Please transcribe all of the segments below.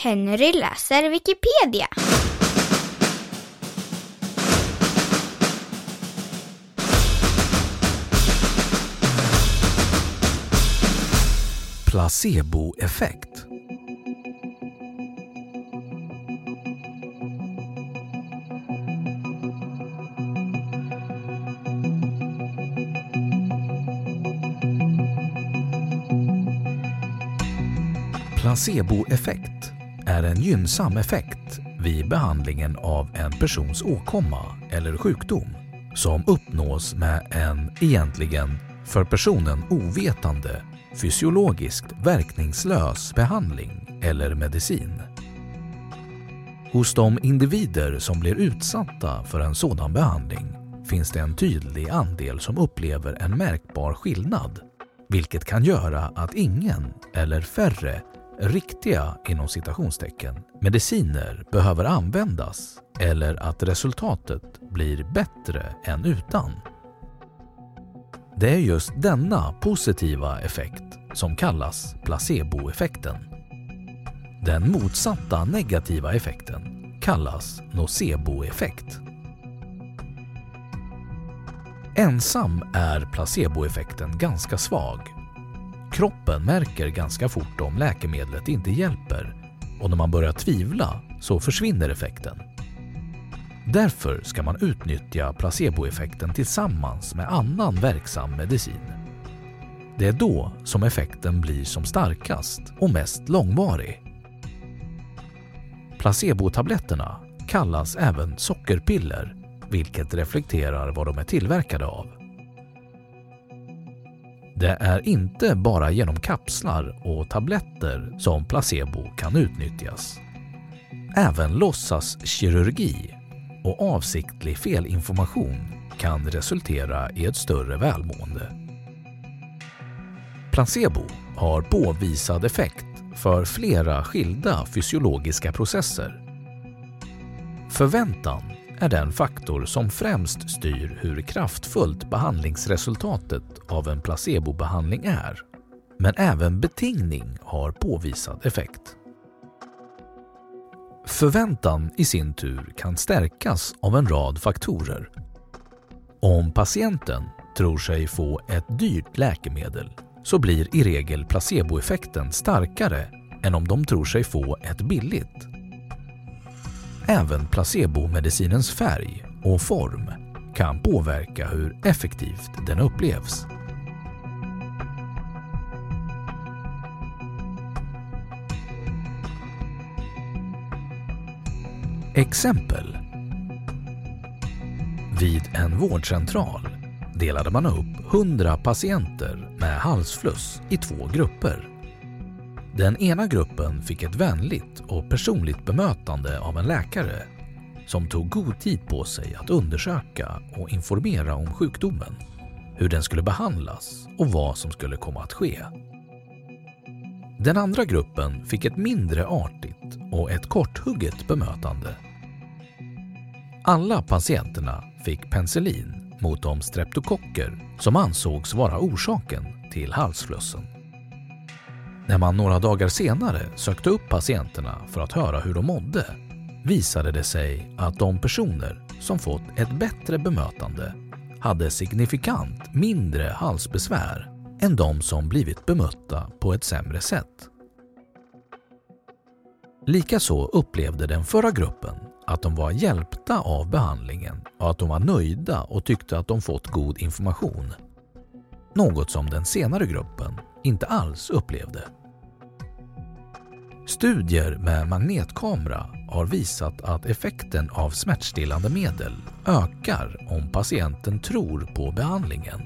Henry läser Wikipedia. Placeboeffekt. Placeboeffekt är en gynnsam effekt vid behandlingen av en persons åkomma eller sjukdom som uppnås med en egentligen för personen ovetande fysiologiskt verkningslös behandling eller medicin. Hos de individer som blir utsatta för en sådan behandling finns det en tydlig andel som upplever en märkbar skillnad, vilket kan göra att ingen eller färre riktiga inom citationstecken mediciner behöver användas eller att resultatet blir bättre än utan. Det är just denna positiva effekt som kallas placeboeffekten. Den motsatta negativa effekten kallas noceboeffekt. Ensam är placeboeffekten ganska svag. Kroppen märker ganska fort om läkemedlet inte hjälper och när man börjar tvivla så försvinner effekten. Därför ska man utnyttja placeboeffekten tillsammans med annan verksam medicin. Det är då som effekten blir som starkast och mest långvarig. Placebotabletterna kallas även sockerpiller, vilket reflekterar vad de är tillverkade av. Det är inte bara genom kapslar och tabletter som placebo kan utnyttjas. Även låtsaskirurgi och avsiktlig felinformation kan resultera i ett större välmående. Placebo har påvisad effekt för flera skilda fysiologiska processer. Förväntan är den faktor som främst styr hur kraftfullt behandlingsresultatet av en placebobehandling är. Men även betingning har påvisad effekt. Förväntan i sin tur kan stärkas av en rad faktorer. Om patienten tror sig få ett dyrt läkemedel så blir i regel placeboeffekten starkare än om de tror sig få ett billigt. Även placebomedicinens färg och form kan påverka hur effektivt den upplevs. Exempel. Vid en vårdcentral delade man upp 100 patienter med halsfluss i två grupper. Den ena gruppen fick ett vänligt och personligt bemötande av en läkare som tog god tid på sig att undersöka och informera om sjukdomen, hur den skulle behandlas och vad som skulle komma att ske. Den andra gruppen fick ett mindre artigt och ett korthugget bemötande. Alla patienterna fick penicillin mot de streptokocker som ansågs vara orsaken till halsflussen. När man några dagar senare sökte upp patienterna för att höra hur de mådde visade det sig att de personer som fått ett bättre bemötande hade signifikant mindre halsbesvär än de som blivit bemötta på ett sämre sätt. Likaså upplevde den förra gruppen att de var hjälpta av behandlingen och att de var nöjda och tyckte att de fått god information. Något som den senare gruppen inte alls upplevde. Studier med magnetkamera har visat att effekten av smärtstillande medel ökar om patienten tror på behandlingen.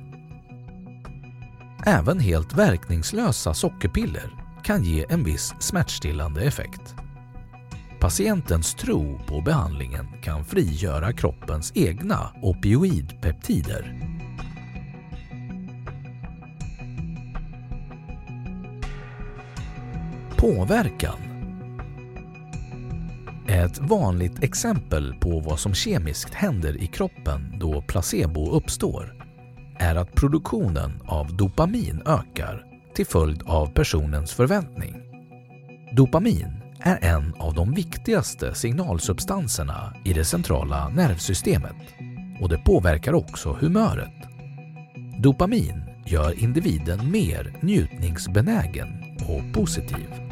Även helt verkningslösa sockerpiller kan ge en viss smärtstillande effekt. Patientens tro på behandlingen kan frigöra kroppens egna opioidpeptider. Påverkan Ett vanligt exempel på vad som kemiskt händer i kroppen då placebo uppstår är att produktionen av dopamin ökar till följd av personens förväntning. Dopamin är en av de viktigaste signalsubstanserna i det centrala nervsystemet och det påverkar också humöret. Dopamin gör individen mer njutningsbenägen och positiv.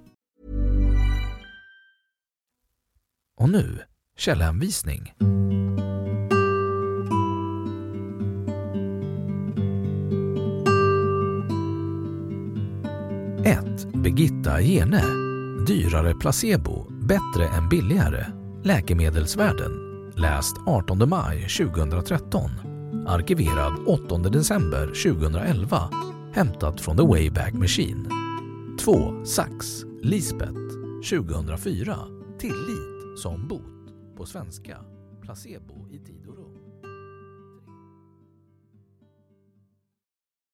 Och nu källhänvisning. Ett Birgitta Jene. Dyrare placebo, bättre än billigare. Läkemedelsvärden. Läst 18 maj 2013. Arkiverad 8 december 2011. Hämtat från The Wayback Machine. 2. Sax, Lisbeth. 2004. Tillit som bot. På svenska. Placebo i tid och